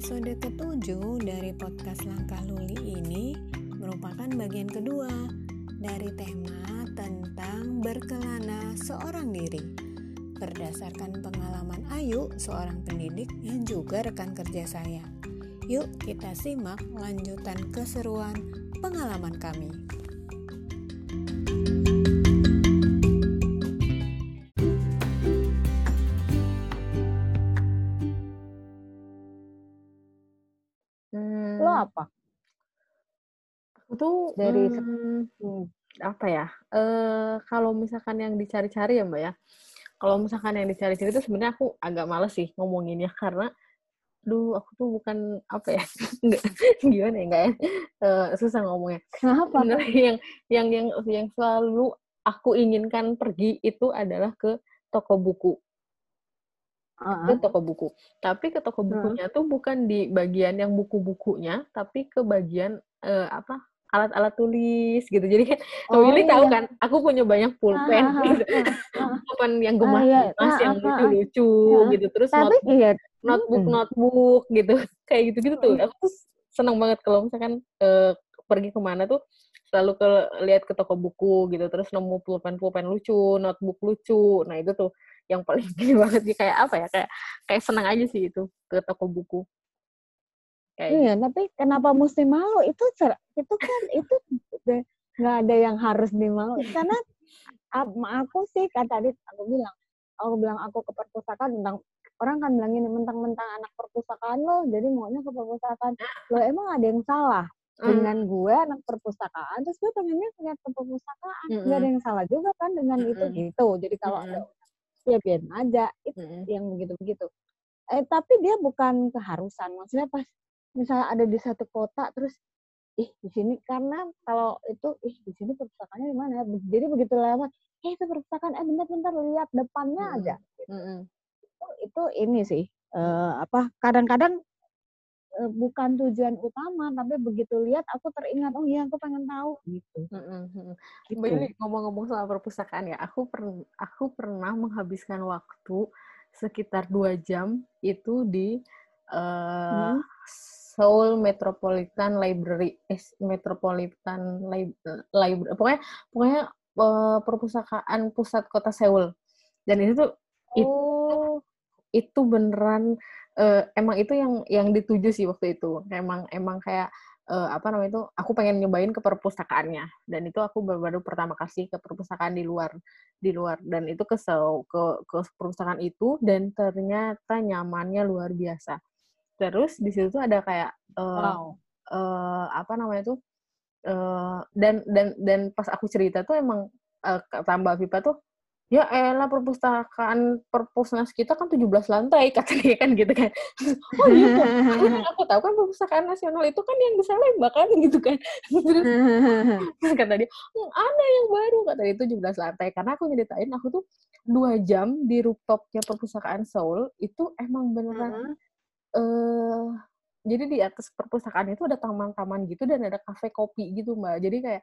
Episode ketujuh dari podcast Langkah Luli ini merupakan bagian kedua dari tema tentang berkelana seorang diri. Berdasarkan pengalaman Ayu, seorang pendidik yang juga rekan kerja saya. Yuk kita simak lanjutan keseruan pengalaman kami. Dari hmm, apa ya? Eh kalau misalkan yang dicari-cari ya Mbak ya. Kalau misalkan yang dicari-cari itu sebenarnya aku agak males sih ngomonginnya karena duh aku tuh bukan apa ya enggak gimana ya enggak ya uh, susah ngomongnya Kenapa? Sebenarnya yang yang yang yang selalu aku inginkan pergi itu adalah ke toko buku ke Heeh. toko buku. Tapi ke toko bukunya tuh bukan di bagian yang buku-bukunya, tapi ke bagian eh, apa alat-alat tulis gitu. Jadi kan Oh, Willy tahu iya. kan, aku punya banyak pulpen, Ah, gitu. ah, ah. pulpen yang Ah, iya. Ah, yang ah, ah, ah. lucu-lucu gitu. Terus Tapi notebook, iya. notebook, Mm-mm. notebook gitu. Kayak gitu-gitu tuh. Mm-mm. Aku tuh seneng banget kalau misalkan eh, pergi ke mana tuh selalu ke lihat ke toko buku gitu. Terus nemu pulpen-pulpen lucu, notebook lucu. Nah itu tuh yang paling gini banget sih kayak apa ya kayak kayak seneng aja sih itu ke toko buku kayak Iya, tapi kenapa mesti malu? Itu itu kan itu nggak ada yang harus dimalu karena aku sih kan tadi aku bilang aku bilang aku ke perpustakaan tentang orang kan bilang ini mentang-mentang anak perpustakaan lo jadi maunya ke perpustakaan lo emang ada yang salah gitu. dengan gue anak perpustakaan terus gue pengennya lihat ke perpustakaan nggak ada Mm-mm. yang salah juga kan dengan itu Mm-mm. gitu jadi kalau ada ya biarin aja itu Mm-mm. yang begitu-begitu. Eh tapi dia bukan keharusan. Maksudnya pas misalnya ada di satu kota terus ih di sini karena kalau itu ih di sini perpustakaannya di mana ya? Jadi begitu lewat, eh itu perpustakaan eh bentar-bentar lihat depannya Mm-mm. aja. Mm-mm. Itu, itu ini sih eh, apa kadang-kadang eh, bukan tujuan utama tapi begitu lihat aku teringat oh iya aku pengen tahu gitu. Mm-mm. Mm-mm. Gitu. Mbak Yuli, ngomong-ngomong soal perpustakaan ya aku per- aku pernah menghabiskan waktu sekitar dua jam itu di eh, Hmm. Seoul Metropolitan Library eh, Metropolitan Lib- Library pokoknya pokoknya eh, perpustakaan pusat kota Seoul. Dan itu tuh itu Oh, itu beneran eh, emang itu yang yang dituju sih waktu itu. Emang emang kayak eh, apa namanya itu aku pengen nyobain ke perpustakaannya. Dan itu aku baru, baru pertama kali ke perpustakaan di luar di luar. Dan itu ke Seoul, ke ke perpustakaan itu dan ternyata nyamannya luar biasa terus di situ tuh ada kayak eh, wow. eh, apa namanya tuh eh, dan dan dan pas aku cerita tuh emang kata Mbak Vipa tuh ya elah perpustakaan perpusnas kita kan 17 lantai kata dia kan gitu kan oh iya Aku yang aku tahu kan perpustakaan nasional itu kan yang di Salemba kan gitu kan terus terus kata dia "Hmm, ada yang baru kata dia itu 17 lantai karena aku nyeritain aku tuh dua jam di rooftopnya perpustakaan Seoul itu emang beneran Heeh. Eh jadi di atas perpustakaan itu ada taman-taman gitu dan ada kafe kopi gitu mbak. Jadi kayak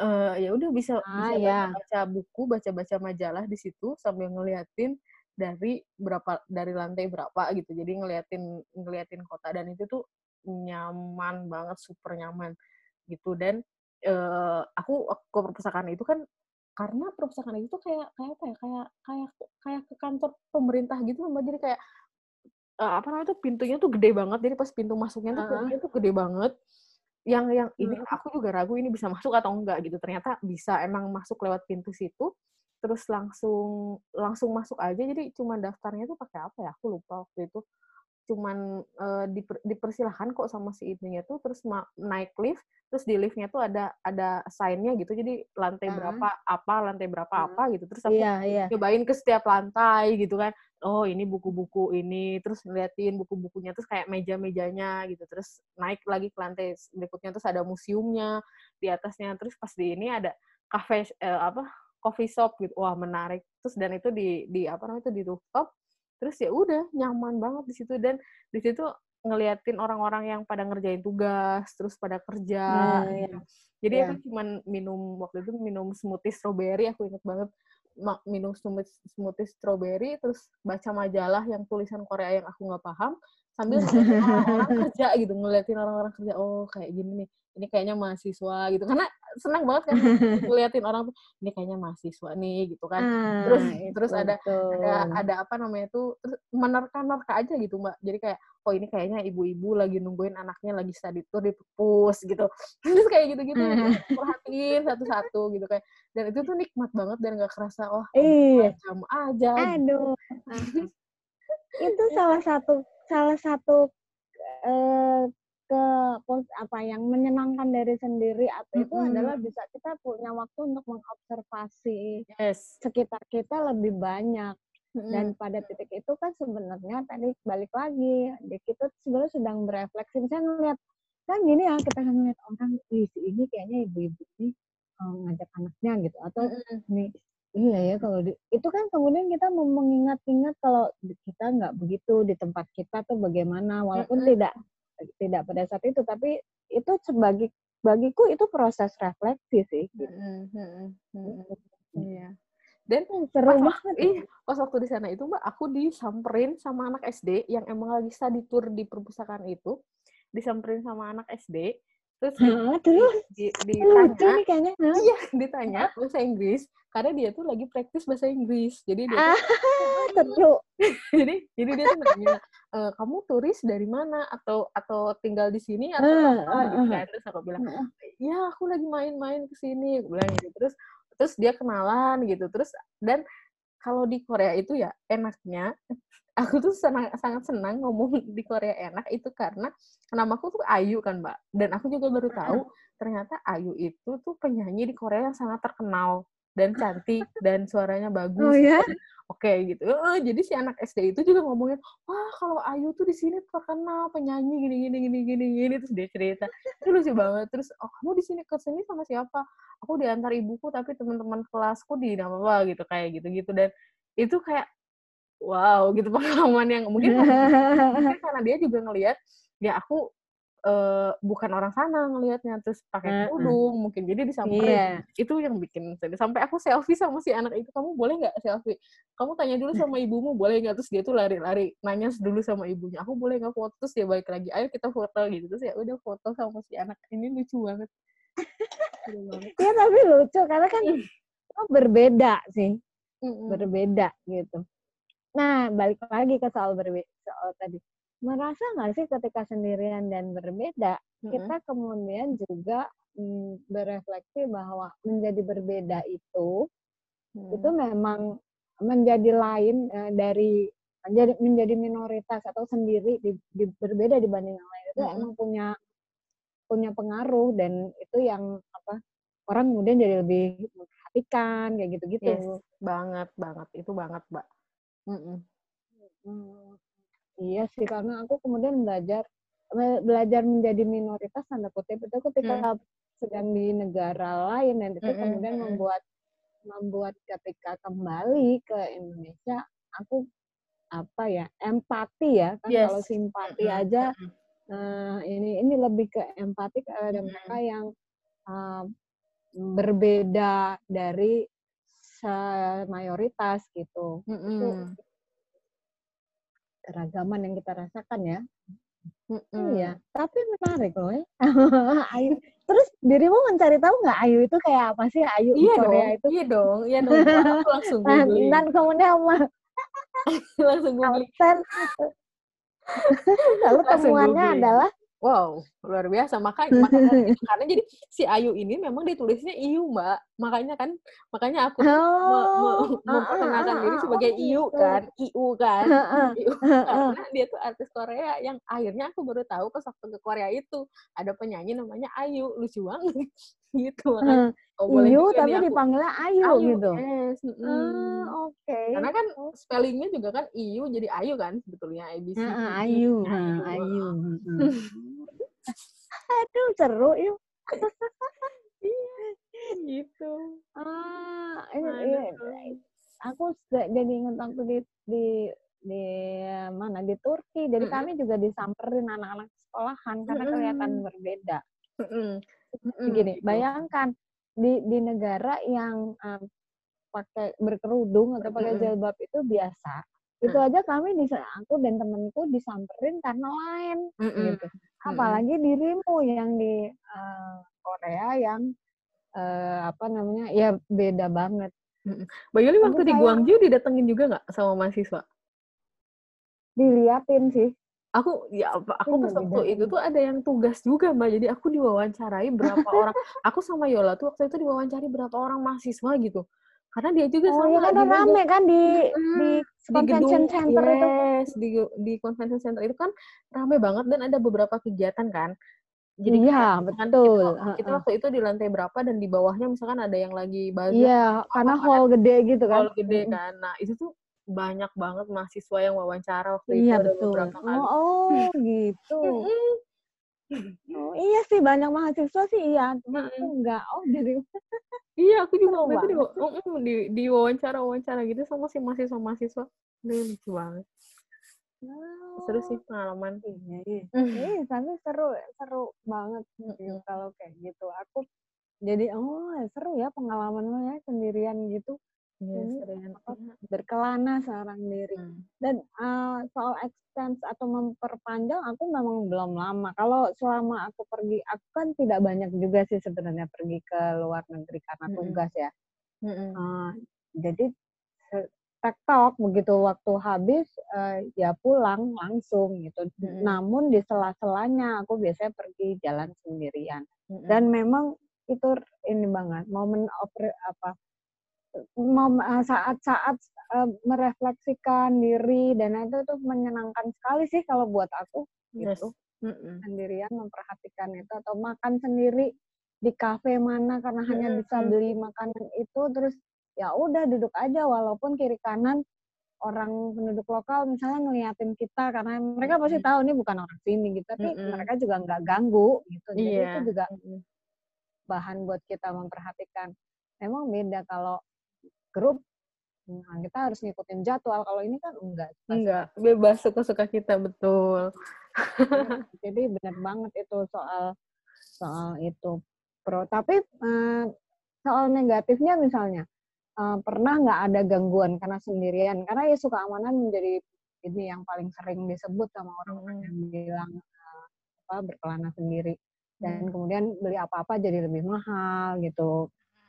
eh ya udah bisa Ah, bisa ya. baca buku baca-baca majalah di situ sambil ngeliatin dari berapa dari lantai berapa gitu. Jadi ngeliatin ngeliatin kota dan itu tuh nyaman banget super nyaman gitu. Dan eh aku aku ke perpustakaan itu kan karena perpustakaan itu kayak kayak apa ya kayak kayak kayak ke kantor pemerintah gitu mbak. Jadi kayak eh, apa namanya tuh pintunya tuh gede banget. Jadi pas pintu masuknya tuh Heeh. pintunya tuh gede banget. Yang yang ini aku juga ragu ini bisa masuk atau enggak gitu. Ternyata bisa emang masuk lewat pintu situ terus langsung langsung masuk aja. Jadi cuma daftarnya tuh pakai apa ya? Aku lupa waktu itu cuman eh, diper- dipersilahkan kok sama si itunya tuh terus ma- naik lift terus di liftnya tuh ada ada sign-nya gitu. Jadi lantai Heeh. berapa apa lantai berapa Heeh. apa gitu. Terus aku Iya, iya. nyobain ke setiap lantai gitu kan. Oh ini buku-buku ini. Terus ngeliatin buku-bukunya terus kayak meja-mejanya gitu. Terus naik lagi ke lantai berikutnya terus ada museumnya di atasnya. Terus pas di ini ada cafe eh, apa coffee shop gitu. Wah menarik. Terus dan itu di di apa namanya itu di rooftop terus ya udah nyaman banget di situ dan di situ ngeliatin orang-orang yang pada ngerjain tugas terus pada kerja iya. gitu. jadi Iya. aku cuman minum waktu itu minum smoothie strawberry aku inget banget minum smoothie, smoothie strawberry terus baca majalah yang tulisan Korea yang aku nggak paham sambil ngeliatin orang-orang kerja gitu ngeliatin orang-orang kerja oh kayak gini nih ini kayaknya mahasiswa gitu. Karena senang banget kan ngeliatin orang tuh ini kayaknya mahasiswa nih gitu kan. Ah, terus itu terus ada betul. ada ada apa namanya tuh terus menerka-nerka aja gitu mbak. Jadi kayak oh ini kayaknya ibu-ibu lagi nungguin anaknya lagi study tour di perpus gitu. Terus kayak gitu-gitu perhatiin satu-satu gitu kayak. Dan itu tuh nikmat banget dan gak kerasa oh Iya. jam aja Aduh. itu salah satu salah satu eh, ke apa yang menyenangkan dari sendiri atau itu Mm-mm. adalah bisa kita punya waktu untuk mengobservasi yes sekitar kita lebih banyak Mm-mm. dan pada titik itu kan sebenarnya tadi balik lagi di kita sebenarnya sedang berefleksi misalnya ngeliat kan gini ya kita kan ngeliat orang Ih, si ini kayaknya ibu-ibu ini eh, ngajak anaknya gitu atau Mm-mm. nih iya ya kalau di, itu kan kemudian kita mengingat-ingat kalau kita nggak begitu di tempat kita tuh bagaimana walaupun Mm-mm. tidak tidak pada saat itu tapi itu sebagai bagiku itu proses refleksi sih gitu. Iya dan seru pas banget ih, pas waktu di sana itu mbak aku disamperin sama anak SD yang emang lagi study tour di perpustakaan itu disamperin sama anak SD terus di, Hah, terus? di, lucu ditanya nih kayaknya. Iya ditanya bahasa Inggris karena dia tuh lagi praktis bahasa Inggris. Jadi dia tuh, ah seru jadi jadi dia tuh nanya "E, kamu turis dari mana? Atau atau tinggal di sini atau Ah, apa? Ah, gitu kan. Terus aku bilang ya aku lagi main-main ke sini. Aku bilang gitu. Terus terus dia kenalan gitu. Terus dan kalau di Korea itu ya enaknya aku tuh senang, sangat senang ngomong di Korea enak itu karena namaku tuh Ayu kan mbak. Dan aku juga baru tahu ternyata Ayu itu tuh penyanyi di Korea yang sangat terkenal dan cantik dan suaranya bagus oh ya oke gitu. Eh, jadi si anak SD itu juga ngomongin wah kalau Ayu tuh di sini terkenal penyanyi gini gini gini gini gini. Terus dia cerita itu lucu banget. Terus oh kamu di sini ke sini sama siapa? Aku diantar ibuku tapi teman-teman kelasku di nama apa gitu kayak gitu gitu dan itu kayak wow gitu pengalaman yang mungkin mungkin karena dia juga ngelihat ya aku eh, bukan orang sana ngelihatnya terus pakai kerudung mungkin jadi disamperin iya. itu yang bikin sedih. sampai aku selfie sama si anak itu kamu boleh nggak selfie? Kamu tanya dulu sama ibumu boleh nggak? Terus dia tuh lari-lari nanya dulu sama ibunya aku boleh nggak foto? Terus dia balik lagi ayo kita foto gitu. Terus ya udah foto sama si anak. Ini lucu banget. Ya tapi lucu karena kan itu berbeda sih. Berbeda gitu. Nah, balik lagi ke soal berbeda soal tadi. Merasa nggak sih ketika sendirian dan berbeda, Mm-mm. kita kemudian juga mm, berefleksi bahwa menjadi berbeda itu itu Mm. memang menjadi lain eh, dari menjadi menjadi minoritas atau sendiri di, di- berbeda dibanding yang lain itu Mm-mm. emang punya punya pengaruh dan itu yang apa orang kemudian jadi lebih memperhatikan kayak gitu-gitu. Yes, banget banget itu banget mbak Mm-mm. Hmm, iya sih karena aku kemudian belajar be- belajar menjadi minoritas tanda kutip itu ketika sedang di negara lain dan itu Mm-mm, kemudian membuat membuat ketika kembali ke Indonesia aku apa ya empati ya kan Yes. kalau simpati Mm-mm, aja mm-mm. eh, ini ini lebih ke empati kepada Mm-mm. mereka yang eh, berbeda dari mayoritas gitu Mm-mm. keragaman yang kita rasakan ya Mm-mm. Iya, tapi menarik loh ya. Ayu. Terus dirimu mencari tahu nggak Ayu itu kayak apa sih Ayu Iya Korea dong, itu? iya dong, iya dong. Aku langsung Dan, googling, dan kemudian ma- langsung googling. Lalu temuannya adalah Wow, luar biasa. Makanya, makanya karena jadi si Ayu ini memang ditulisnya Iyu, Mbak. Makanya kan, makanya aku tuh me- me- oh, memperkenalkan ah, ah, diri ah, sebagai oh Iyu gitu. kan, Iu kan. Heeh, Iu. Karena dia tuh artis Korea yang akhirnya aku baru tahu pas waktu ke Korea itu ada penyanyi namanya Ayu, lucu banget. gitu makanya. Oh, boleh Iyu tapi nih aku dipanggilnya Ayu, Ayu, gitu. yes. mm-mm. Ah, oke. Karena kan spellingnya juga kan Iyu jadi Ayu kan sebetulnya ABC. Heeh, Ayu, heeh, Ayu. heeh. Aduh, seru yuk. gitu. Ah, ini, Aduh. ini, aku jadi ingat waktu di di di mana di Turki. Jadi Mm-mm. kami juga disamperin anak-anak sekolahan karena kelihatan berbeda. Mm-mm. Mm-mm, Begini, gitu. bayangkan di di negara yang um, pakai berkerudung atau pakai jilbab itu biasa. itu aja kami bisa aku dan temenku disamperin karena lain Mm-mm. gitu apalagi dirimu yang di eh, Korea yang eh, apa namanya ya beda banget Mbak Yuli Tapi waktu di Guangzhou didatengin juga nggak sama mahasiswa? diliatin sih Aku ya aku Iya, pas waktu didatengin. itu tuh ada yang tugas juga Mbak. Jadi aku diwawancarai berapa orang. Aku sama Yola tuh waktu itu diwawancari berapa orang mahasiswa gitu. Karena dia juga oh sama ya kan rame kan di Mm, di di convention gedung center itu yes, di di convention center itu kan rame banget dan ada beberapa kegiatan kan. Jadi Iya, kayak misalkan betul. Kita, kita waktu itu di lantai berapa dan di bawahnya misalkan ada yang lagi bazar iya karena kan hall gede gitu kan hall gede kan. Nah, itu tuh banyak banget mahasiswa yang wawancara waktu itu iya ada betul. beberapa kali. oh, oh gitu. Oh iya sih banyak mahasiswa sih. Iya cuma aku enggak oh dari Iya, aku juga waktu itu di, di, di wawancara wawancara gitu sama si mahasiswa-mahasiswa. Ini lucu banget. Seru sih pengalaman. Iya iya. Iya, tapi seru seru banget gitu kalau kayak gitu. Aku jadi oh seru ya pengalaman lo ya sendirian gitu Iya, Ini seringan. apa, berkelana seorang diri Hmm. dan eh, soal extend atau memperpanjang aku memang belum lama kalau selama aku pergi aku kan tidak banyak juga sih sebenarnya pergi ke luar negeri karena Mm-mm. tugas ya Mm-mm. Eh, jadi tektok begitu waktu habis eh, ya pulang langsung gitu Mm-mm. namun di sela-selanya aku biasanya pergi jalan sendirian Mm-mm. dan memang itu ini banget momen apa saat-saat eh, merefleksikan diri dan itu tuh menyenangkan sekali sih kalau buat aku Yes. gitu Mm-mm. sendirian memperhatikan itu atau makan sendiri di kafe mana karena hanya bisa beli makanan itu terus ya udah duduk aja walaupun kiri kanan orang penduduk lokal misalnya ngeliatin kita karena mereka pasti tahu ini bukan orang sini gitu tapi Mm-mm. mereka juga nggak ganggu gitu jadi Iya. itu juga bahan buat kita memperhatikan memang beda kalau grup nah kita harus ngikutin jadwal. Kalau ini kan enggak Enggak, bebas suka-suka kita, betul. jadi benar banget itu soal soal itu. Pro tapi eh, soal negatifnya misalnya eh, pernah nggak ada gangguan karena sendirian? Karena isu keamanan menjadi ini yang paling sering disebut sama orang-orang yang bilang eh, apa berkelana sendiri. Dan Hmm. kemudian beli apa-apa jadi lebih mahal gitu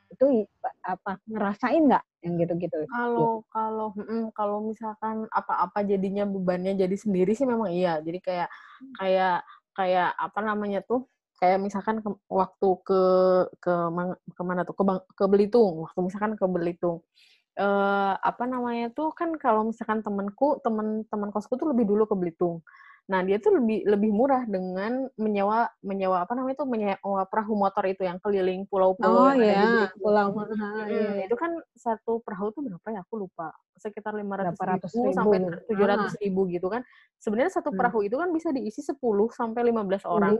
itu apa ngerasain nggak yang gitu-gitu Kalau kalau mm, kalau misalkan apa-apa jadinya bebannya jadi sendiri sih memang iya. Jadi kayak kayak kayak apa namanya tuh? Kayak misalkan ke, waktu ke ke ke mana tuh? Ke Bang- ke Belitung. Waktu misalkan ke Belitung. eh apa namanya tuh kan kalau misalkan temanku teman teman kosku tuh lebih dulu ke Belitung. Nah dia tuh lebih lebih murah dengan menyewa menyewa apa namanya tuh menyewa perahu motor itu yang keliling oh pulau-pulau di ya Belitung. pulau Mm, itu kan satu perahu tuh berapa ya? Aku lupa. Sekitar lima ratus Berapa ratus ribu, ribu sampai gitu. tujuh ratus ribu gitu kan. Sebenarnya satu Hmm. perahu itu kan bisa diisi 10 sampai 15 Jadi, orang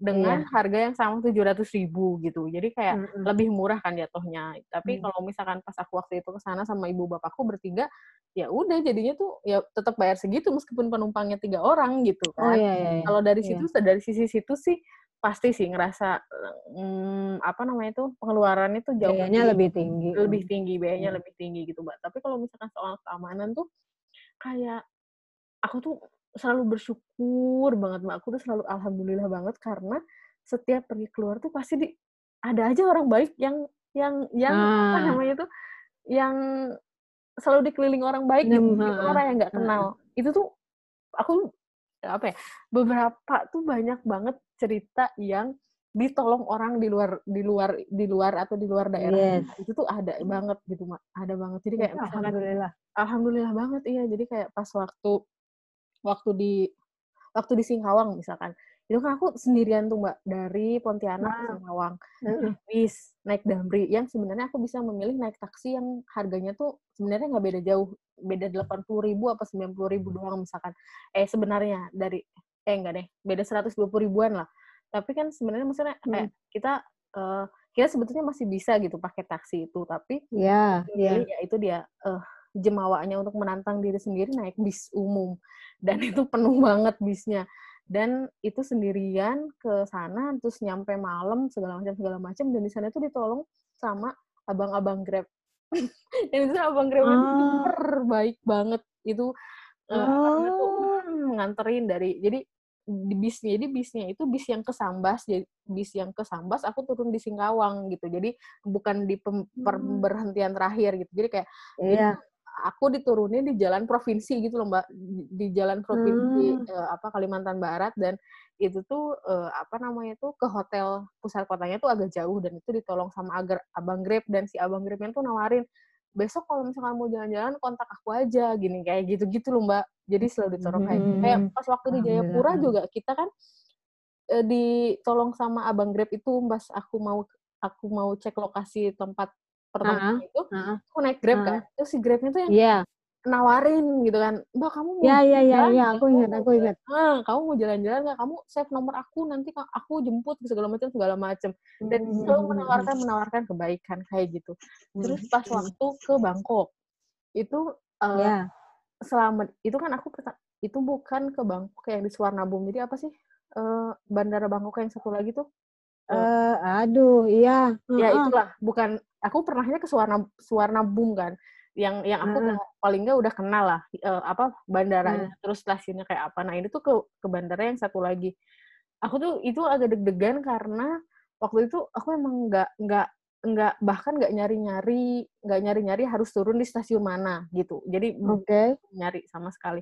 dengan iya. harga yang sama tujuh ratus ribu gitu. Jadi kayak Mm-mm. lebih murah kan jatuhnya. Tapi Hmm. kalau misalkan pas aku waktu itu ke sana sama ibu bapakku bertiga, ya udah jadinya tuh ya tetap bayar segitu meskipun penumpangnya tiga orang gitu oh kan. iya iya iya. Kalau dari Iya. situ dari sisi situ sih pasti sih ngerasa mm, apa namanya tuh pengeluarannya tuh jauh biayanya lebih tinggi lebih tinggi biayanya Hmm. lebih tinggi gitu mbak tapi kalau misalkan soal keamanan tuh kayak aku tuh selalu bersyukur banget mbak. Aku tuh selalu alhamdulillah banget karena setiap pergi keluar tuh pasti di ada aja orang baik yang yang yang apa Ah. namanya tuh yang selalu dikelilingi orang baik gitu, ha, orang yang nggak kenal. Itu tuh aku apa ya beberapa tuh banyak banget cerita yang ditolong orang di luar di luar di luar atau di luar daerah. Yes. itu tuh ada banget gitu mak ada banget. Jadi kayak alhamdulillah. alhamdulillah banget iya. Jadi kayak pas waktu waktu di waktu di Singkawang misalkan. Itu kan aku sendirian tuh mbak dari Pontianak ke. Singkawang. Bis naik damri yang sebenarnya aku bisa memilih naik taksi yang harganya tuh sebenarnya nggak beda jauh. Beda delapan puluh ribu apa sembilan puluh ribu doang misalkan. Eh sebenarnya dari eh enggak deh beda seratus dua puluh ribuan lah. Tapi kan sebenarnya maksudnya kayak kita eh, kita sebetulnya masih bisa gitu pakai taksi itu. Tapi ya ya pilih ya itu dia eh jemawanya untuk menantang diri sendiri naik bis umum dan itu penuh banget bisnya. Dan itu sendirian ke sana terus nyampe malam segala macam segala macam. Dan di sana itu ditolong sama abang-abang grab. Dan itu abang grab itu Ah. super baik banget. Itu uh, oh. nganterin dari jadi di bisnya jadi bisnya itu bis yang ke Sambas jadi bis yang ke Sambas aku turun di Singkawang gitu. Jadi bukan di pem, perberhentian terakhir gitu. Jadi kayak yeah. Aku diturunin di jalan provinsi gitu loh mbak. Di jalan provinsi hmm. uh, apa Kalimantan Barat. Dan itu tuh uh, apa namanya tuh ke hotel pusat kotanya tuh agak jauh. Dan itu ditolong sama agar abang Grab. Dan si abang Grabnya tuh nawarin besok kalau misalkan mau jalan-jalan kontak aku aja. Gini kayak gitu-gitu loh mbak. Jadi selalu ditolong kayak hmm. kayak pas waktu di Jayapura juga kita kan e, ditolong sama abang Grab itu. Pas aku mau aku mau cek lokasi tempat pertama uh -huh. itu uh -huh. aku naik Grab uh -huh. kan terus si Grabnya tuh yang yeah nawarin gitu kan mbak kamu mau ya ya ya ya aku ingat aku ingat ah, kamu mau jalan-jalan nggak kamu save nomor aku nanti aku jemput segala macam segala macam dan hmm. selalu menawarkan menawarkan kebaikan kayak gitu terus pas hmm. waktu ke Bangkok itu uh, ya. selama itu kan aku itu bukan ke Bangkok yang di Suwarnabung jadi apa sih uh, bandara Bangkok yang satu lagi tuh uh, aduh iya. Ya itulah. Bukan aku pernahnya ke Suwarna Suwarnabung kan. Yang yang aku hmm. paling nggak udah kenal lah uh, apa bandaranya. Hmm. terus stasiunnya kayak apa. Nah ini tuh ke ke bandara yang satu lagi. Aku tuh itu agak deg-degan karena waktu itu aku emang nggak nggak nggak bahkan nggak nyari nyari nggak nyari nyari harus turun di stasiun mana gitu. Jadi okay. nyari sama sekali.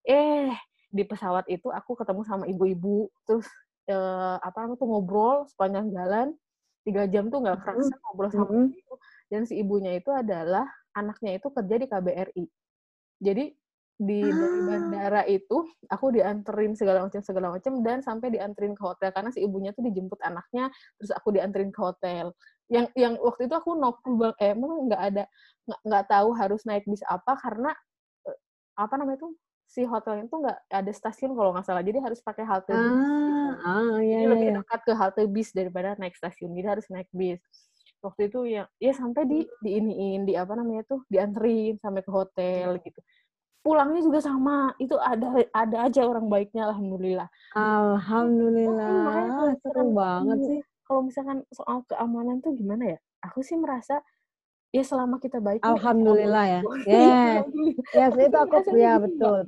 Eh di pesawat itu aku ketemu sama ibu-ibu terus uh, apa tuh ngobrol sepanjang jalan tiga jam tuh nggak kerasa mm. ngobrol sama mm. ibu dan si ibunya itu adalah anaknya itu kerja di KBRI. Jadi di ah. dari bandara itu aku dianterin segala macam segala macam dan sampai dianterin ke hotel karena si ibunya tuh dijemput anaknya terus aku dianterin ke hotel yang yang waktu itu aku nopal eh emang nggak ada nggak nggak tahu harus naik bis apa karena eh, apa namanya tuh si hotelnya tuh nggak ada stasiun kalau nggak salah. Jadi harus pakai halte ah, bis. Gitu. ah, iya, jadi iya, lebih iya. dekat ke halte bis daripada naik stasiun. Jadi harus naik bis. Waktu itu ya ya sampai di di iniin di apa namanya tuh dianterin sampai ke hotel gitu. Pulangnya juga sama. Itu ada ada aja orang baiknya alhamdulillah. Alhamdulillah. Oh, seru banget sih. Kalau misalkan soal keamanan tuh gimana ya? Aku sih merasa ya selama kita baik alhamdulillah ya. Ya. Ya itu aku ya betul.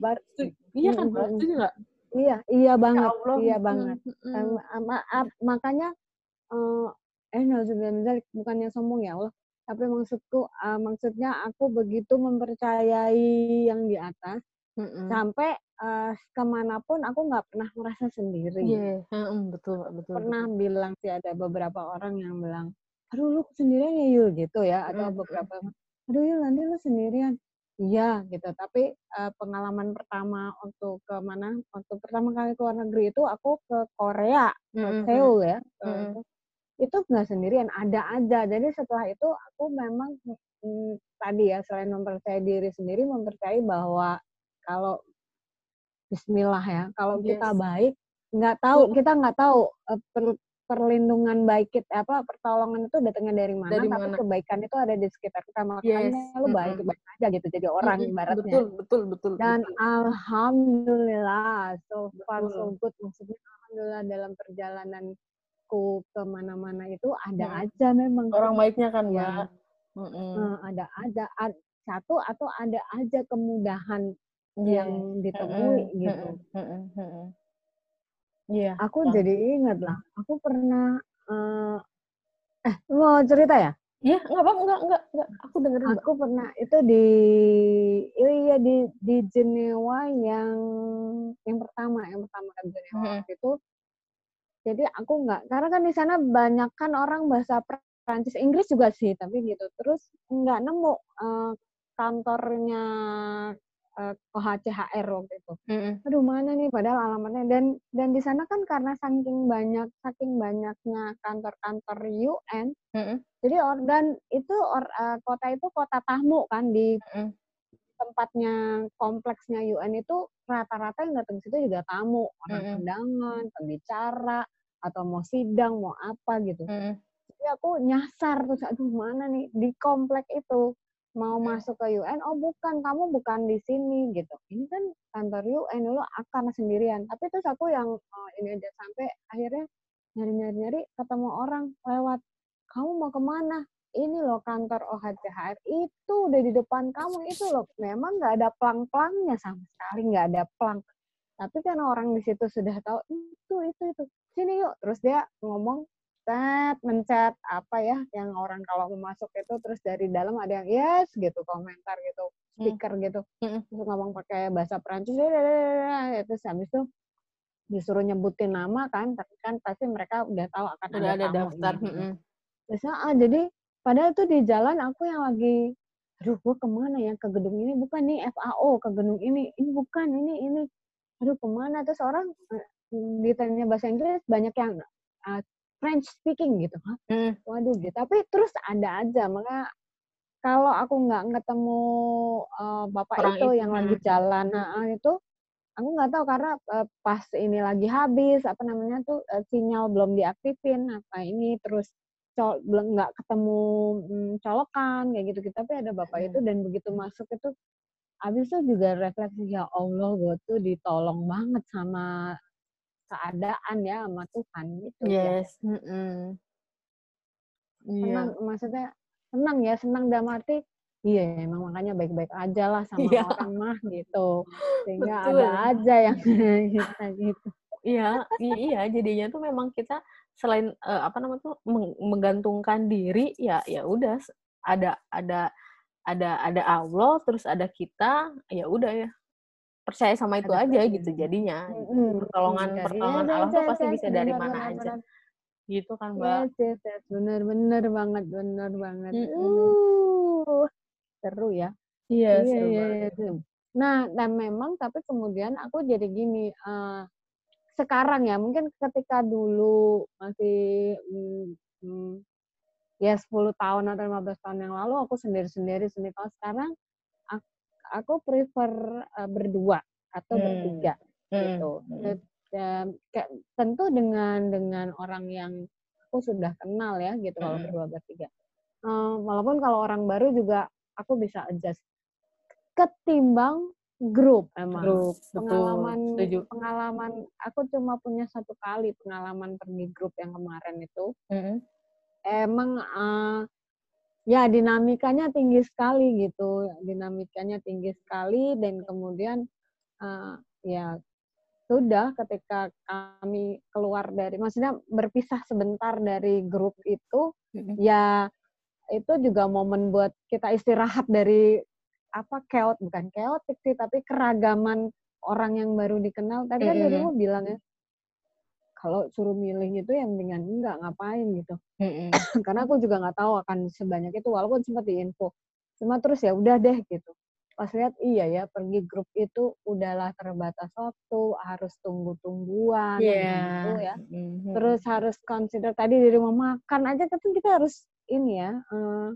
Iya kan nggak? Iya iya ya banget. Iya banget. Makanya eh nauzubillah bukannya sombong ya Allah. Tapi maksudku uh, maksudnya aku begitu mempercayai yang di atas mm-hmm. sampai uh, ke mana pun aku nggak pernah merasa sendiri. Iya, yeah. mm, betul betul. Pernah betul. bilang sih ada beberapa orang yang bilang, aduh lu sendirian ya Yul gitu ya, atau beberapa, aduh Yul nanti lu sendirian. Iya gitu, tapi uh, pengalaman pertama untuk ke mana? Waktu pertama kali ke luar negeri itu aku ke Korea, ke Seoul ya. Mm-hmm itu nggak sendirian ada aja jadi setelah itu aku memang hmm, tadi ya selain mempercayai diri sendiri mempercayai bahwa kalau Bismillah ya kalau yes. kita baik nggak tahu kita nggak tahu uh, perlindungan baik kita apa pertolongan itu datangnya dari mana dari tapi mana? kebaikan itu ada di sekitar kita makanya yes. lu baik baik aja gitu jadi orang mm-hmm. ibaratnya betul betul betul dan betul. alhamdulillah so far so good maksudnya alhamdulillah dalam perjalanan aku ke mana-mana itu ada hmm. aja memang orang baiknya kan ya hmm. ada ada ad, satu atau ada aja kemudahan yeah. yang ditemui hmm. gitu hmm. Hmm. Yeah. aku jadi ingat lah aku pernah uh, eh mau cerita ya Iya, enggak apa enggak enggak enggak. Aku dengerin. Aku mbak. pernah itu di oh iya di di Jenewa yang yang pertama, yang pertama kan Jenewa hmm. itu jadi aku nggak, karena kan di sana banyak kan orang bahasa Prancis, Inggris juga sih, tapi gitu. Terus nggak nemu uh, kantornya uh, eh, OHCHR waktu itu. Mm-hmm. Aduh mana nih padahal alamatnya dan dan di sana kan karena saking banyak saking banyaknya kantor-kantor UN. Mm-hmm. Jadi organ itu or, uh, kota itu kota tamu kan di mm-hmm. tempatnya kompleksnya UN itu rata-rata yang datang situ juga tamu, orang mm-hmm. undangan, pembicara, atau mau sidang mau apa gitu mm. jadi aku nyasar terus aduh mana nih di komplek itu mau mm. masuk ke UN oh bukan kamu bukan di sini gitu. Ini kan kantor UN dulu akan sendirian. Tapi terus aku yang oh, ini aja sampai akhirnya nyari nyari nyari ketemu orang lewat. Kamu mau ke mana ini loh kantor OHCHR itu udah di depan kamu itu loh. Memang nggak ada plang-plangnya sama sekali nggak ada plang. Tapi kan orang di situ sudah tahu itu itu itu. Sini yuk. Terus dia ngomong chat mencet apa ya yang orang kalau mau masuk itu terus dari dalam ada yang yes gitu komentar gitu Hmm. speaker gitu Mm-mm. terus ngomong pakai bahasa Perancis ya, terus habis itu disuruh nyebutin nama kan tapi kan pasti mereka udah tahu akan Udah ada tamu daftar. ini, gitu. mm-mm. Terus, ah, jadi padahal tuh di jalan aku yang lagi aduh gue ke mana ya ke gedung ini bukan nih FAO ke gedung ini ini bukan ini ini aduh ke mana terus orang eh, ditanya bahasa Inggris banyak yang uh, French speaking gitu Hah? Mm. waduh gitu tapi terus ada aja maka kalau aku nggak ketemu uh, bapak Orang itu itu, yang lagi hmm. jalan nah, itu aku nggak tahu karena uh, pas ini lagi habis apa namanya tuh uh, sinyal belum diaktifin apa ini terus col belum nggak ketemu mm, colokan kayak gitu gitu tapi ada bapak Hmm. itu dan begitu masuk itu habis itu juga refleksi ya Allah gue tuh ditolong banget sama keadaan ya sama Tuhan gitu ya Yes. mm-mm. Iya. senang maksudnya senang ya senang dalam arti iya emang makanya baik-baik aja lah sama Iya. orang mah gitu sehingga Betul. ada aja yang kita gitu Iya, iya jadinya tuh memang kita selain eh, apa namanya tuh meng- menggantungkan diri ya ya udah ada ada ada ada Allah terus ada kita ya udah ya percaya sama itu Ada aja percaya. gitu jadinya Mm-mm. pertolongan Iya, pertolongan iya, Allah iya, tuh iya, pasti iya, bisa dari mana aja gitu kan mbak yes, yes. Bener, bener banget, bener banget. Uh, seru ya. iya Iya, iya, iya. Nah, dan memang tapi kemudian aku jadi gini, eh, sekarang ya, mungkin ketika dulu masih mm, mm, ya 10 tahun atau 15 tahun yang lalu aku sendiri-sendiri sendiri. Kalau sekarang aku, prefer eh, berdua atau Hmm. bertiga Mm, gitu. mm. Dan- dan kayak tentu dengan dengan orang yang aku sudah kenal ya gitu kalau Mm-mm. berdua bertiga. Eh, walaupun kalau orang baru juga aku bisa adjust. Ketimbang grup emang. grup betul Pengalaman setuju pengalaman aku cuma punya satu kali pengalaman pergi grup yang kemarin itu Mm-mm. emang eh, ya dinamikanya tinggi sekali gitu dinamikanya tinggi sekali dan kemudian eh, ya sudah ketika kami keluar dari maksudnya berpisah sebentar dari grup itu Mm-mm. ya itu juga momen buat kita istirahat dari apa keot bukan keotik sih tapi keragaman orang yang baru dikenal tadi kan Mm-mm. dirimu bilang ya kalau suruh milih itu yang dengan enggak ngapain gitu. Karena aku juga nggak tahu akan sebanyak itu walaupun sempat diinfo cuma terus ya udah deh gitu. Pas lihat iya ya pergi grup itu udahlah terbatas waktu harus tunggu-tungguan Iya. gitu ya. Mhm. terus harus consider tadi dari mau makan aja kan kita harus ini ya eh,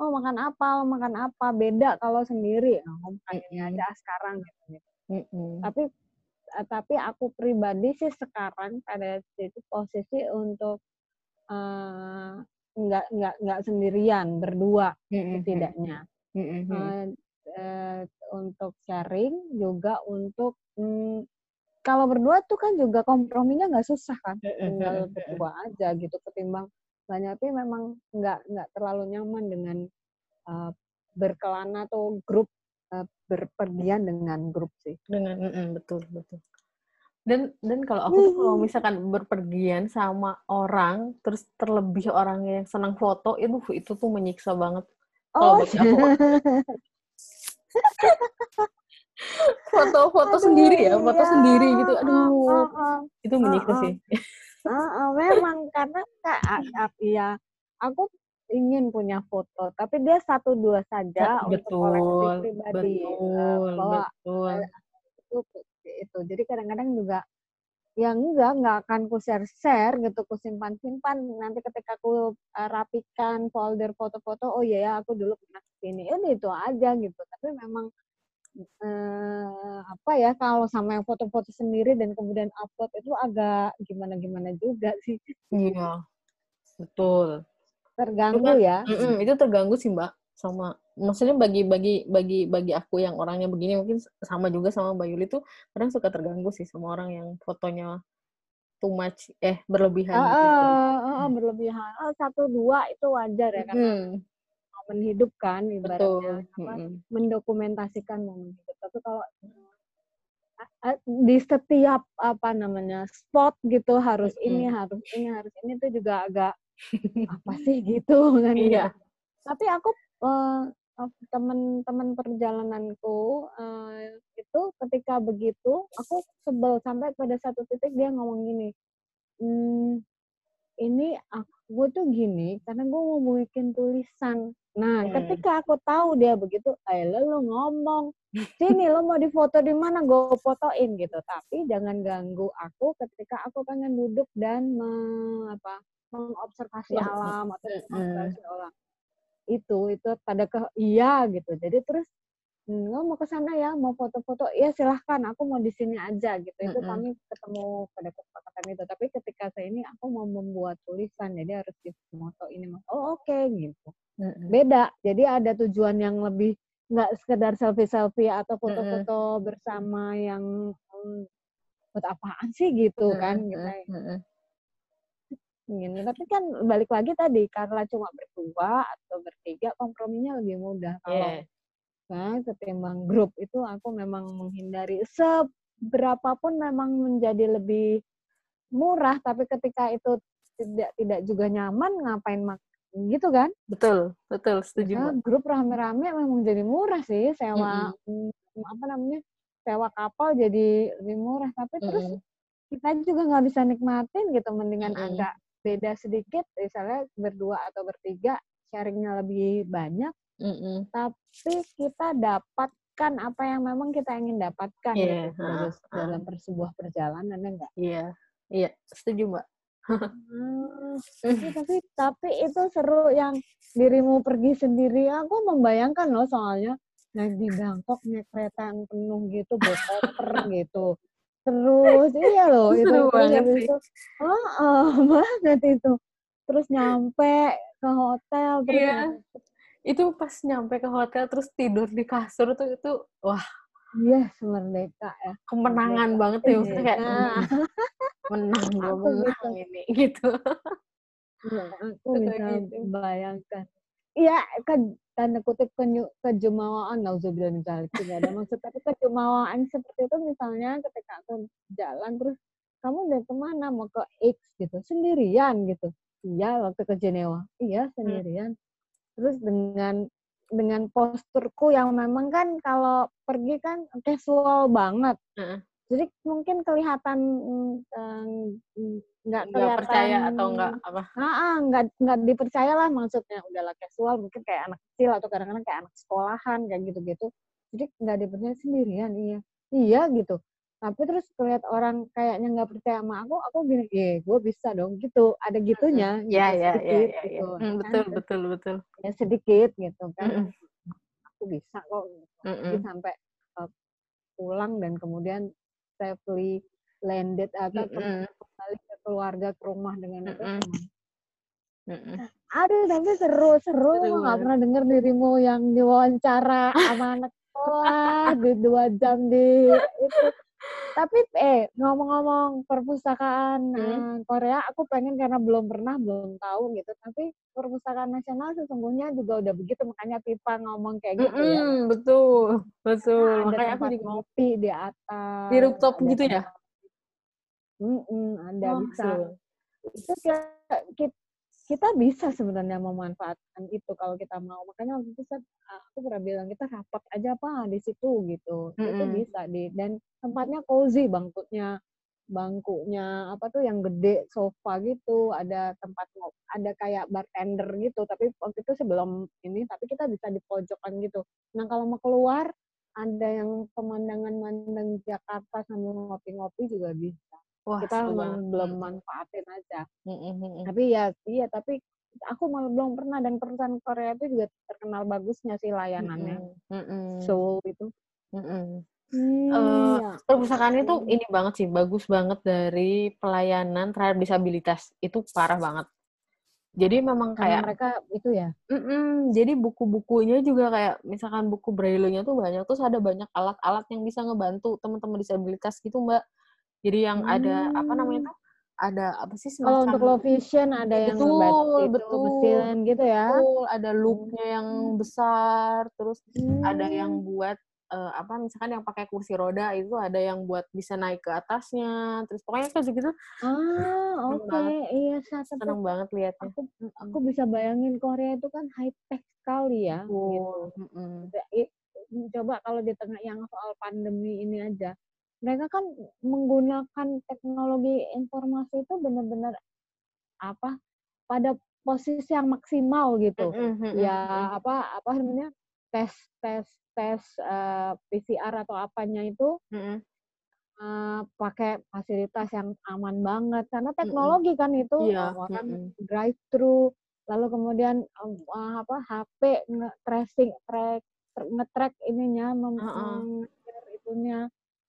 oh makan apa makan apa beda kalau sendiri. Oh makan ini aja sekarang gitu Mm-mm. tapi tapi aku pribadi sih sekarang pada titik posisi untuk eh, nggak nggak nggak sendirian berdua setidaknya. Mm-mm. Eh, eh, untuk sharing juga untuk mm, kalau berdua tuh kan juga komprominya nggak susah kan tinggal berdua aja gitu ketimbang banyak tapi memang nggak nggak terlalu nyaman dengan eh, berkelana atau grup eh, berpergian dengan grup sih. Dengan mm-mm, betul betul. Dan dan kalau aku tuh kalau misalkan berpergian sama orang terus terlebih orang yang senang foto itu itu tuh menyiksa banget. Kalau bagi aku, foto-foto sendiri ya foto iya. sendiri gitu Ah, aduh. ah, ah. itu menyiksa sih. Ah, ah, memang karena kak ya aku ingin punya foto tapi dia satu dua saja untuk koleksi betul pribadi Eh, betul bahwa betul. itu itu jadi kadang-kadang juga ya enggak enggak akan ku share share gitu ku simpan simpan nanti ketika aku uh, rapikan folder foto-foto oh iya ya aku dulu pernah ke sini ini itu aja gitu. Tapi memang eh, apa ya kalau sama yang foto-foto sendiri dan kemudian upload itu agak gimana gimana juga sih. Iya betul terganggu ya Mm-mm, itu terganggu sih mbak sama maksudnya bagi bagi bagi bagi aku yang orangnya begini mungkin sama juga sama Mbak Yuli tuh kadang suka terganggu sih sama orang yang fotonya too much eh berlebihan Ah, gitu. ah, ah, berlebihan. Ah, satu dua itu wajar ya karena Hmm, momen hidup kan betul. ibaratnya apa Mm-mm. mendokumentasikan momen hidup. Tapi kalau di setiap apa namanya spot gitu harus ini Mm-mm. harus ini harus ini tuh juga agak apa sih gitu kan Iya. gitu. Tapi aku eh, eh, teman-teman perjalananku eh, itu ketika begitu aku sebel sampai pada satu titik dia ngomong gini, "Hmm, ini aku tuh gini karena gue mau bikin tulisan. Nah, Hmm. ketika aku tahu dia begitu, eh lo lo ngomong, sini lo mau difoto di mana, gue fotoin gitu. Tapi jangan ganggu aku ketika aku pengen duduk dan me- apa, mengobservasi Meng- alam atau Mm-mm. mengobservasi orang. Itu itu pada ke iya gitu. Jadi terus "Hmm, lo mau ke sana ya, mau foto-foto, ya silahkan, aku mau di sini aja gitu. Itu Mm-mm. kami ketemu pada kesepakatan itu. Tapi ketika saya ini aku mau membuat tulisan, jadi harus di foto ini. Oh oke gitu. Mm-mm. Beda. Jadi ada tujuan yang lebih nggak sekedar selfie-selfie atau foto-foto bersama yang hmm, buat apaan sih gitu kan kita Ingin. Tapi kan balik lagi tadi karena cuma berdua atau bertiga komprominya lebih mudah. Kalau Yeah. Nah, ketimbang grup itu aku memang menghindari seberapapun memang menjadi lebih murah tapi ketika itu tidak tidak juga nyaman ngapain mak gitu kan Betul, betul, setuju, Mbak. grup rame-rame memang jadi murah sih sewa mm, apa namanya sewa kapal jadi lebih murah tapi terus Mm-mm. kita juga nggak bisa nikmatin gitu mendingan Mm-mm. agak beda sedikit misalnya berdua atau bertiga sharingnya lebih banyak Mm-mm. tapi kita dapatkan apa yang memang kita ingin dapatkan Iya, gitu ha, ha. dalam sebuah perjalanan ya enggak Iya, iya, setuju, Mbak. Hmm, tapi, tapi tapi itu seru yang dirimu pergi sendiri aku membayangkan loh soalnya naik di Bangkok naik kereta yang penuh gitu bawa koper gitu terus iya loh itu Seru banget habis sih. itu oh, oh, banget itu terus nyampe ke hotel terus Iya. Itu pas nyampe ke hotel terus tidur di kasur tuh itu wah yes merdeka ya kemenangan Merdeka. banget ya maksudnya kayak Nah. "Hmm, menang gue menang gitu. ini gitu. Iya, aku bisa gitu. bayangkan. Iya, kan tanda kutip kenyu- kejumawaan, nauzubillah min dzalik, tidak ada maksud, tapi kejumawaan seperti itu misalnya ketika aku jalan terus kamu udah ke mana? Mau ke X gitu sendirian gitu. Iya waktu ke Jenewa. Iya sendirian. Terus dengan dengan posturku yang memang kan kalau pergi kan casual banget. Heeh. jadi mungkin kelihatan mm, eh, mm, nggak Nggak kelihatan percaya atau enggak apa? Ah, ah, nggak nggak dipercaya lah maksudnya. Udahlah casual mungkin kayak anak kecil atau kadang-kadang kayak anak sekolahan kayak gitu-gitu. Jadi nggak dipercaya sendirian iya. Iya gitu. Tapi terus lihat orang kayaknya nggak percaya sama aku aku gini iya gue bisa dong gitu. Ada gitunya gitu. Hmm, kan. betul, betul, betul. ya sedikit gitu kan. Aku bisa kok gitu. Jadi sampai uh, pulang dan kemudian safely landed atau kembali ke keluarga ke rumah dengan itu Mm-mm. emang Mm-mm. Aduh, tapi seru, seru. Seru Nggak banget. pernah denger dirimu yang diwawancara sama anak sekolah di dua jam di itu. Tapi eh ngomong-ngomong perpustakaan Hmm. Korea, aku pengen karena belum pernah, belum tahu gitu. Tapi perpustakaan nasional sesungguhnya juga udah begitu, makanya Pipa ngomong kayak gitu ya. Mm-mm, betul, betul. Ada Makanya aku juga ngopi di atas. Di rooftop gitu ya? Mm-mm, ada Wah, bisa. itu kita, kita bisa sebenarnya memanfaatkan itu kalau kita mau. Makanya waktu itu saya, aku pernah bilang kita rapat aja apa di situ gitu. Itu Mm-mm. bisa di dan tempatnya cozy bangkunya bangkunya apa tuh yang gede sofa gitu ada tempat ada kayak bartender gitu. Tapi waktu itu sebelum ini tapi kita bisa di pojokan gitu. Nah kalau mau keluar ada yang pemandangan mandang Jakarta sambil ngopi-ngopi juga bisa Wah, kita belum Mm-mm. manfaatin aja mm-mm. tapi ya iya tapi aku malah belum pernah dan perusahaan Korea itu juga terkenal bagusnya sih layanannya mm-mm, Seoul itu mm-mm. hmm, Eh, ya. Perpustakaan itu ini banget sih, bagus banget dari pelayanan terhadap disabilitas. Itu parah banget. Jadi memang karena kayak mereka itu ya Mm-mm, jadi buku-bukunya juga kayak misalkan buku braille-nya tuh banyak terus ada banyak alat-alat yang bisa ngebantu teman-teman disabilitas gitu mbak jadi yang ada apa namanya tuh ada apa sih Kalau semacam untuk low vision ada yang betul itu betul gitu ya. betul ada loopnya yang besar terus ada Hmm. yang buat eh, apa misalkan yang pakai kursi roda itu ada yang buat bisa naik ke atasnya terus pokoknya kayak gitu Ah, oke. banget. Iya, saya tapi seneng banget liatnya aku aku bisa bayangin Korea itu kan high tech sekali ya. Gitu. Betul. Mm-mm. Da- i- Coba kalau di tengah yang soal pandemi ini aja, mereka kan menggunakan teknologi informasi itu benar-benar apa pada posisi yang maksimal gitu. Mm-mm, Ya apa apa namanya tes tes tes eh, PCR atau apanya itu mm-mm. eh, pakai fasilitas yang aman banget karena teknologi kan itu eh, orang mm-mm. drive thru lalu kemudian em, eh, apa HP nge tracing track nge-track ininya mem- meng-share itunya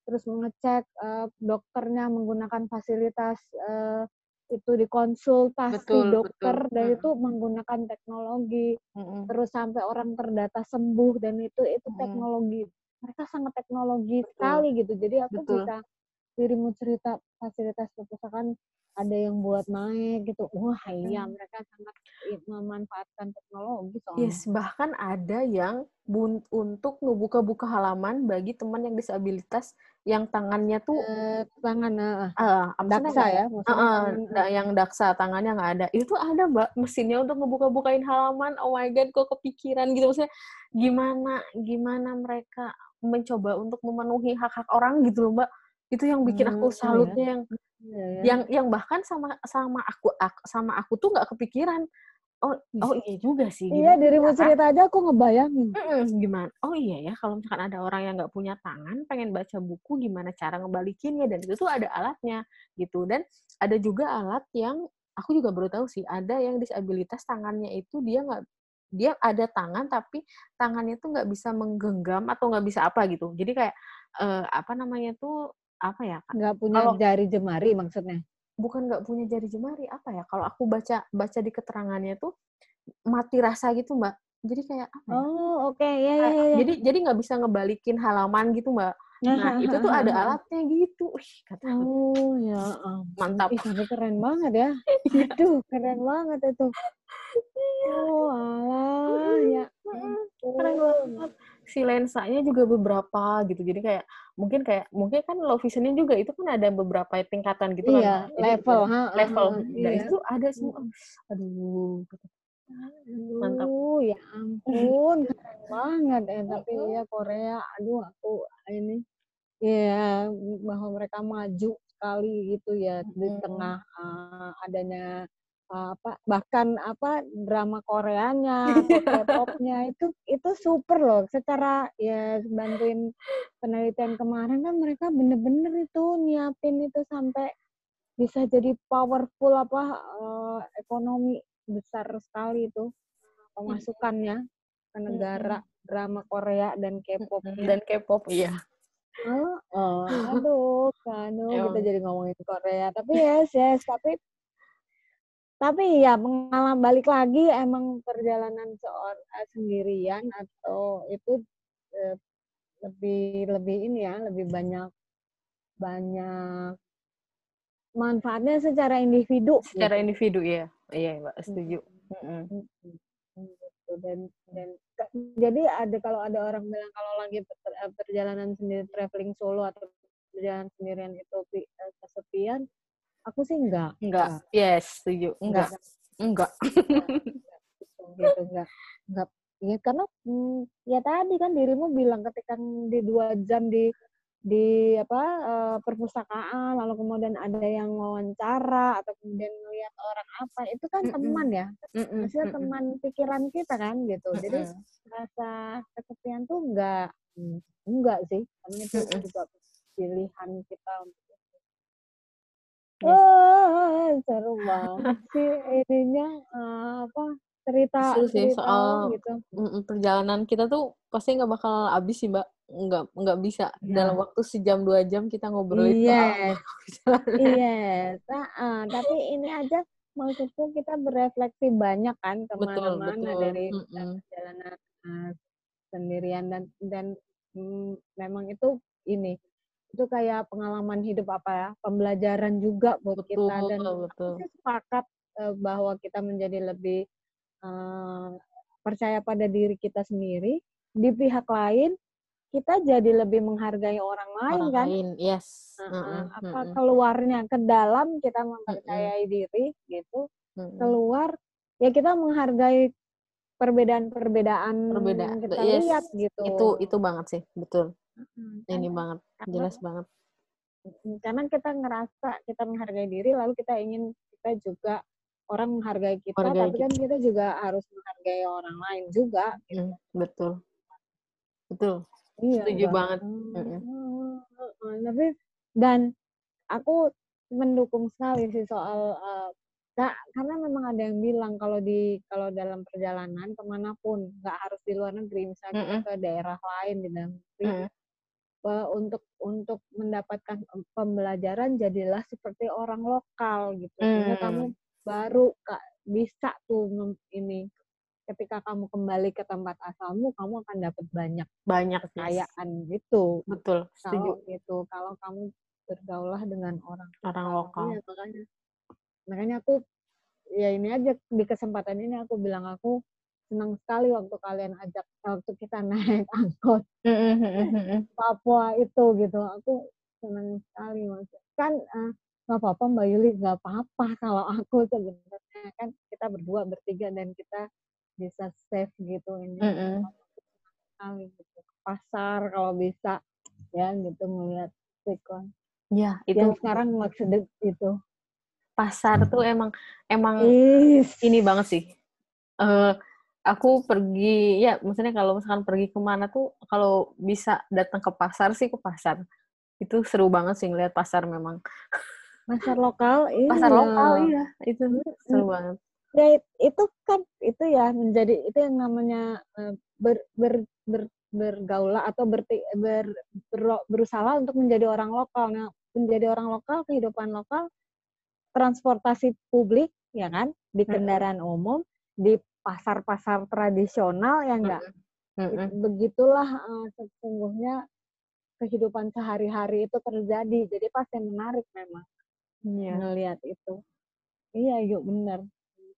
terus mengecek eh, dokternya menggunakan fasilitas eh, itu dikonsultasi Betul, dokter betul. dan Mm. itu menggunakan teknologi Mm-mm. terus sampai orang terdata sembuh dan itu itu teknologi mereka sangat teknologi Betul. sekali gitu jadi aku Betul. bisa dirimu cerita fasilitas perpustakaan ada yang buat naik gitu. Wah iya Mm. mereka sangat memanfaatkan teknologi soalnya. Yes, bahkan ada yang bun- untuk ngebuka-buka halaman bagi teman yang disabilitas yang tangannya tuh Eh, tangan eh maksudnya daksa ya tangan, da- yang daksa tangannya nggak ada. Itu ada mbak mesinnya untuk ngebuka-bukain halaman. Oh my god kok kepikiran gitu. Maksudnya gimana gimana mereka mencoba untuk memenuhi hak-hak orang gitu loh mbak. Itu yang bikin Hmm, aku iya ya. salutnya yang Iya ya. yang yang bahkan sama sama aku, ak- sama aku tuh nggak kepikiran oh oh iya juga sih iya gimana dirimu ya, kan? cerita aja aku ngebayangin. Mm-mm, gimana oh iya ya kalau misalkan ada orang yang nggak punya tangan pengen baca buku gimana cara ngebalikinnya? Dan itu tuh ada alatnya gitu. Dan ada juga alat yang aku juga baru tahu sih ada yang disabilitas tangannya itu dia nggak dia ada tangan tapi tangannya tuh nggak bisa menggenggam atau nggak bisa apa gitu. Jadi kayak eh, apa namanya tuh apa ya Kak? nggak punya Kalau- jari jemari maksudnya? Bukan nggak punya jari jemari apa ya? Kalau aku baca baca di keterangannya tuh mati rasa gitu mbak. Jadi kayak apa ya? oh oke. Ya ya Kayak- ya, ya. jadi jadi nggak bisa ngebalikin halaman gitu mbak. Nah itu tuh ada alatnya gitu. Wih, kata Oh ya mantap. Ih, tapi keren banget ya. Aduh, keren banget itu. Oh, alah, ya. keren banget si lensanya juga beberapa gitu jadi kayak mungkin kayak mungkin kan low visionnya juga itu kan ada beberapa tingkatan gitu Iya, kan level, ha, level ha, ha, dan iya. itu ada semua aduh Mantap. Aduh, ya ampun, keren banget ya. Tapi ya Korea, aduh aku ini ya bahwa mereka maju sekali gitu ya di Mm-mm. tengah uh, adanya apa bahkan apa drama Koreanya K-popnya itu itu super loh. Secara ya bantuin penelitian kemarin kan mereka bener-bener itu nyiapin itu sampai bisa jadi powerful apa uh, ekonomi besar sekali itu pemasukannya ke negara drama Korea dan K-pop dan K-pop iya Oh, oh, aduh, aduh, kita Emang. jadi ngomongin Korea. Tapi yes, yes, tapi tapi ya pengalaman balik lagi emang perjalanan seorang sendirian atau itu eh, lebih lebih ini ya, lebih banyak banyak manfaatnya secara individu. secara gitu. individu ya iya mbak setuju. Mm-mm. Gitu. dan dan jadi ada kalau ada orang bilang kalau lagi per- eh, perjalanan sendiri traveling solo atau perjalanan sendirian itu pi- eh, kesepian aku sih enggak enggak yes setuju. Enggak enggak gitu enggak enggak ya karena mm, ya tadi kan dirimu bilang ketika di dua jam di di apa eh, perpustakaan lalu kemudian ada yang wawancara atau kemudian melihat orang apa itu kan Mm-mm. teman ya. Mm-mm, maksudnya mm-mm, teman pikiran kita kan gitu. Jadi mm-mm. rasa kesepian tuh enggak mm, enggak sih karena itu juga pilihan kita untuk. Wah, seru banget sih ininya eh, apa cerita Seru sih, cerita soal- gitu perjalanan kita tuh pasti nggak bakal habis sih mbak nggak nggak bisa Ya. dalam waktu sejam dua jam kita ngobrolin soal yes perjalanan. yes Ah, ah, tapi ini aja maksudku kita berefleksi banyak kan ke mana-mana dari Mm-mm. perjalanan eh, sendirian dan dan mm, memang itu ini itu kayak pengalaman hidup apa ya? Pembelajaran juga buat betul kita dan betul aku sepakat uh, bahwa kita menjadi lebih uh, percaya pada diri kita sendiri. Di pihak lain kita jadi lebih menghargai orang lain orang kan? lain yes. Uh, Mm-mm, apa mm-mm, keluarnya ke dalam kita mempercayai diri gitu. Keluar ya kita menghargai perbedaan-perbedaan Berbeda. yang kita Yes. lihat gitu. Itu itu banget sih betul Mm, ini banget karena- jelas banget Mm, karena kita ngerasa kita menghargai diri lalu kita ingin kita juga orang menghargai kita Menghargai tapi kan kita juga harus menghargai orang lain juga Mm, betul betul iya Setuju Bang. banget. Hmm, Mm-mm. hmm, hmm, tapi dan aku mendukung sekali sih soal uh, Kak, karena memang ada yang bilang kalau di kalau dalam perjalanan ke mana pun nggak harus di luar negeri misalnya kita Mm-mm. ke daerah lain di dalam negeri Mm-mm. eh, untuk untuk mendapatkan em, pembelajaran jadilah seperti orang lokal gitu. Sehingga Hmm. kamu baru kak bisa tuh ini ketika kamu kembali ke tempat asalmu kamu akan dapat banyak banyak yes. kekayaan gitu. Betul setuju. kalau gitu kalau kamu bergaulah dengan orang orang lokal. Iya, makanya. Makanya aku ya ini aja di kesempatan ini aku bilang aku senang sekali waktu kalian ajak waktu kita naik angkot. Papua itu gitu. Aku senang sekali mas. Kan eh, nggak apa-apa Mbak Yuli nggak apa-apa kalau aku sebenarnya. Kan kita berdua bertiga dan kita bisa save gitu. Ini sekali gitu. Ke pasar kalau bisa ya gitu melihat sikon ya itu yang sekarang maksudnya itu. Pasar tuh emang emang Is. ini banget sih. eh aku pergi ya maksudnya kalau misalkan pergi ke mana tuh kalau bisa datang ke pasar sih ke pasar. Itu seru banget sih ngeliat pasar memang. Pasar lokal iya. pasar lokal iya. Itu seru banget. Ya it- itu kan itu ya menjadi itu yang namanya eh, ber, ber, ber, bergaula atau berti, ber, ber- berusaha untuk menjadi orang lokal. Nah menjadi orang lokal kehidupan lokal transportasi publik ya kan di kendaraan umum di pasar-pasar tradisional ya enggak Mm-mm. begitulah eh, sesungguhnya kehidupan sehari-hari itu terjadi. Jadi pasti menarik memang Iya, ngelihat itu. Iya yuk bener.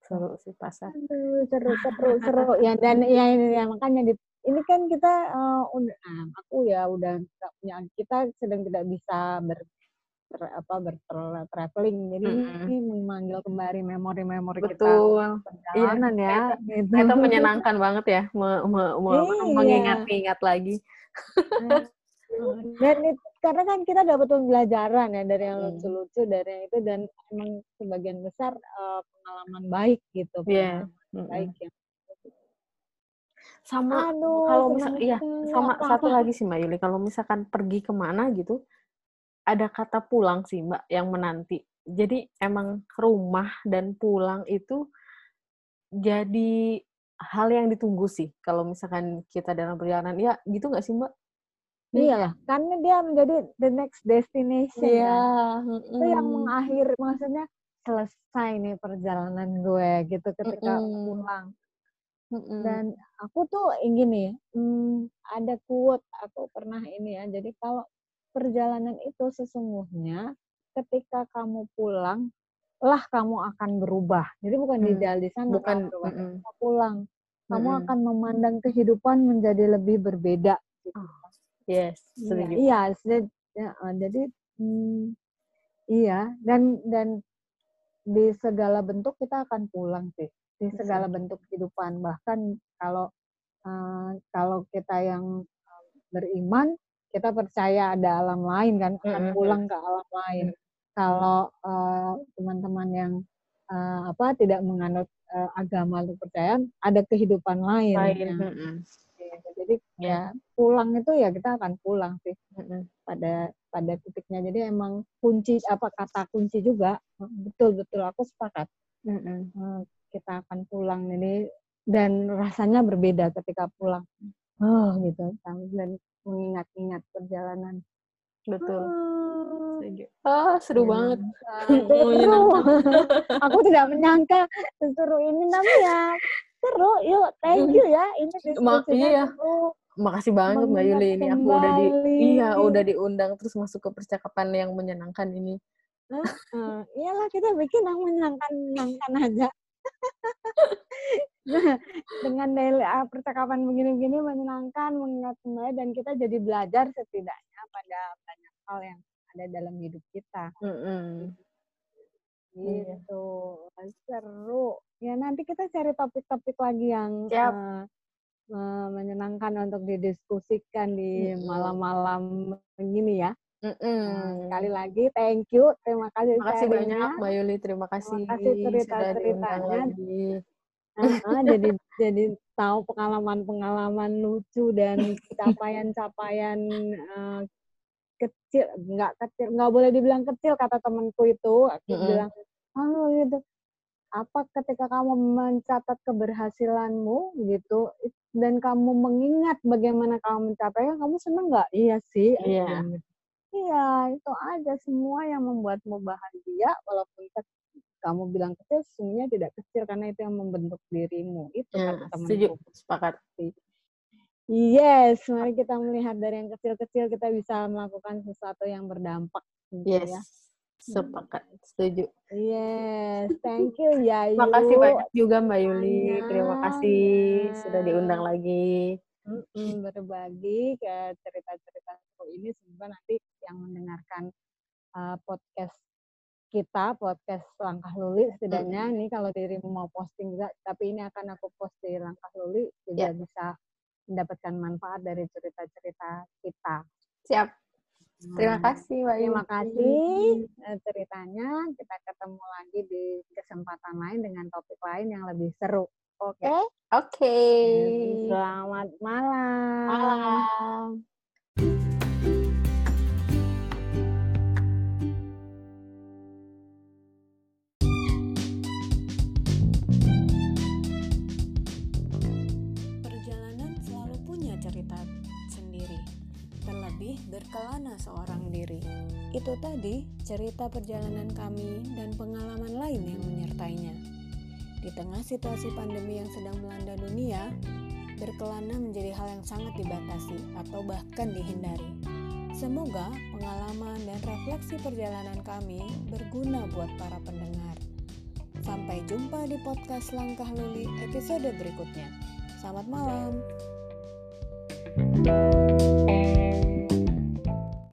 Seru sih pasar. Aduh, seru seru seru. Ya dan ya ini ya makanya di, ini kan kita udah ah, aku ya udah punya kita sedang tidak bisa ber, ber- apa ber traveling jadi Mm-mm. ini memanggil kembali memori-memori kita perjalanan ya gitu. itu menyenangkan banget ya me- me- me- Iya. mengingat-ingat lagi dan it- karena kan kita dapat pembelajaran ya dari yang Hmm. lucu-lucu dari yang itu dan emang sebagian besar eh, pengalaman baik gitu Iya. pengalaman Mm-mm. baik ya sama aduh kalau misal iya sama satu lagi sih mbak Yuli kalau misalkan pergi ke mana gitu ada kata pulang sih mbak yang menanti jadi emang rumah dan pulang itu jadi hal yang ditunggu sih kalau misalkan kita dalam perjalanan ya gitu nggak sih mbak Iya, karena dia menjadi the next destination. kan. Itu yang mengakhir, maksudnya selesai nih perjalanan gue gitu ketika Mm-mm. pulang. Dan aku tuh ingin nih, hmm, ada quote aku pernah ini ya. Jadi kalau perjalanan itu sesungguhnya ketika kamu pulang, lah kamu akan berubah. Jadi bukan di Hmm, jalan di sana bukan kamu. Ketika pulang, kamu Mm-mm. akan memandang kehidupan menjadi lebih berbeda. gitu. yes Iya, setuju iya, ya, eh, jadi hmm, iya dan dan di segala bentuk kita akan pulang sih di segala bentuk kehidupan bahkan kalau eh, kalau kita yang eh, beriman kita percaya ada alam lain kan akan pulang ke alam lain kalau eh, teman-teman yang eh, apa tidak menganut eh, agama atau kepercayaan ada kehidupan lain, lain ya. mm-mm. Gitu. jadi Ya. ya pulang itu ya kita akan pulang sih pada pada titiknya. Jadi emang kunci apa kata kunci juga betul betul aku sepakat kita akan pulang ini dan rasanya berbeda ketika pulang. Oh gitu dan mengingat-ingat perjalanan. betul setuju ah seru banget seru. aku tidak menyangka seseru ini namanya seru. Yuk, thank you ya. Ini Ma- iya. seru. makasih banget Mbak Yuli ini aku udah di iya udah diundang terus masuk ke percakapan yang menyenangkan ini. Uh, uh, iyalah kita bikin yang menyenangkan menyenangkan aja. dengan daily uh, percakapan begini-begini menyenangkan, mengingat kembali dan kita jadi belajar setidaknya pada banyak hal yang ada dalam hidup kita. Mm -hmm. Gitu, seru. Ya nanti kita cari topik-topik lagi yang uh, uh, menyenangkan untuk didiskusikan di malam-malam begini ya. Mm sekali lagi, thank you, terima kasih. Terima kasih banyak, Mbak Yuli. Terima kasih. Terima kasih cerita-ceritanya. Uh, jadi jadi tahu pengalaman-pengalaman lucu dan capaian-capaian uh, kecil, nggak kecil, nggak boleh dibilang kecil kata temanku itu. Aku mm -hmm. bilang, oh gitu. Apa ketika kamu mencatat keberhasilanmu gitu, dan kamu mengingat bagaimana kamu mencapainya, kamu seneng nggak? Iya sih. Iya. Yeah. Iya, itu aja semua yang membuatmu bahagia walaupun kamu bilang kecil sesungguhnya tidak kecil karena itu yang membentuk dirimu. Itu ya, kata temanku. Sepakat. Yes, mari kita melihat dari yang kecil-kecil kita bisa melakukan sesuatu yang berdampak. Gitu yes. Ya. Sepakat, setuju. Yes, thank you ya. Terima kasih banyak juga Mbak Yuli. Terima kasih sudah diundang lagi berbagi ke cerita-cerita ini semoga nanti yang mendengarkan uh, podcast kita podcast langkah luli setidaknya mm. ini kalau dirimu mau posting juga tapi ini akan aku post di langkah luli juga yeah. bisa mendapatkan manfaat dari cerita-cerita kita. Siap. Terima nah, kasih Mbak terima kasih uh, ceritanya. Kita ketemu lagi di kesempatan lain dengan topik lain yang lebih seru. Oke? Okay? oke okay. selamat malam. Malam berkelana seorang diri. Itu tadi cerita perjalanan kami dan pengalaman lain yang menyertainya. Di tengah situasi pandemi yang sedang melanda dunia, berkelana menjadi hal yang sangat dibatasi atau bahkan dihindari. Semoga pengalaman dan refleksi perjalanan kami berguna buat para pendengar. Sampai jumpa di podcast Langkah Luli episode berikutnya. Selamat malam. thank you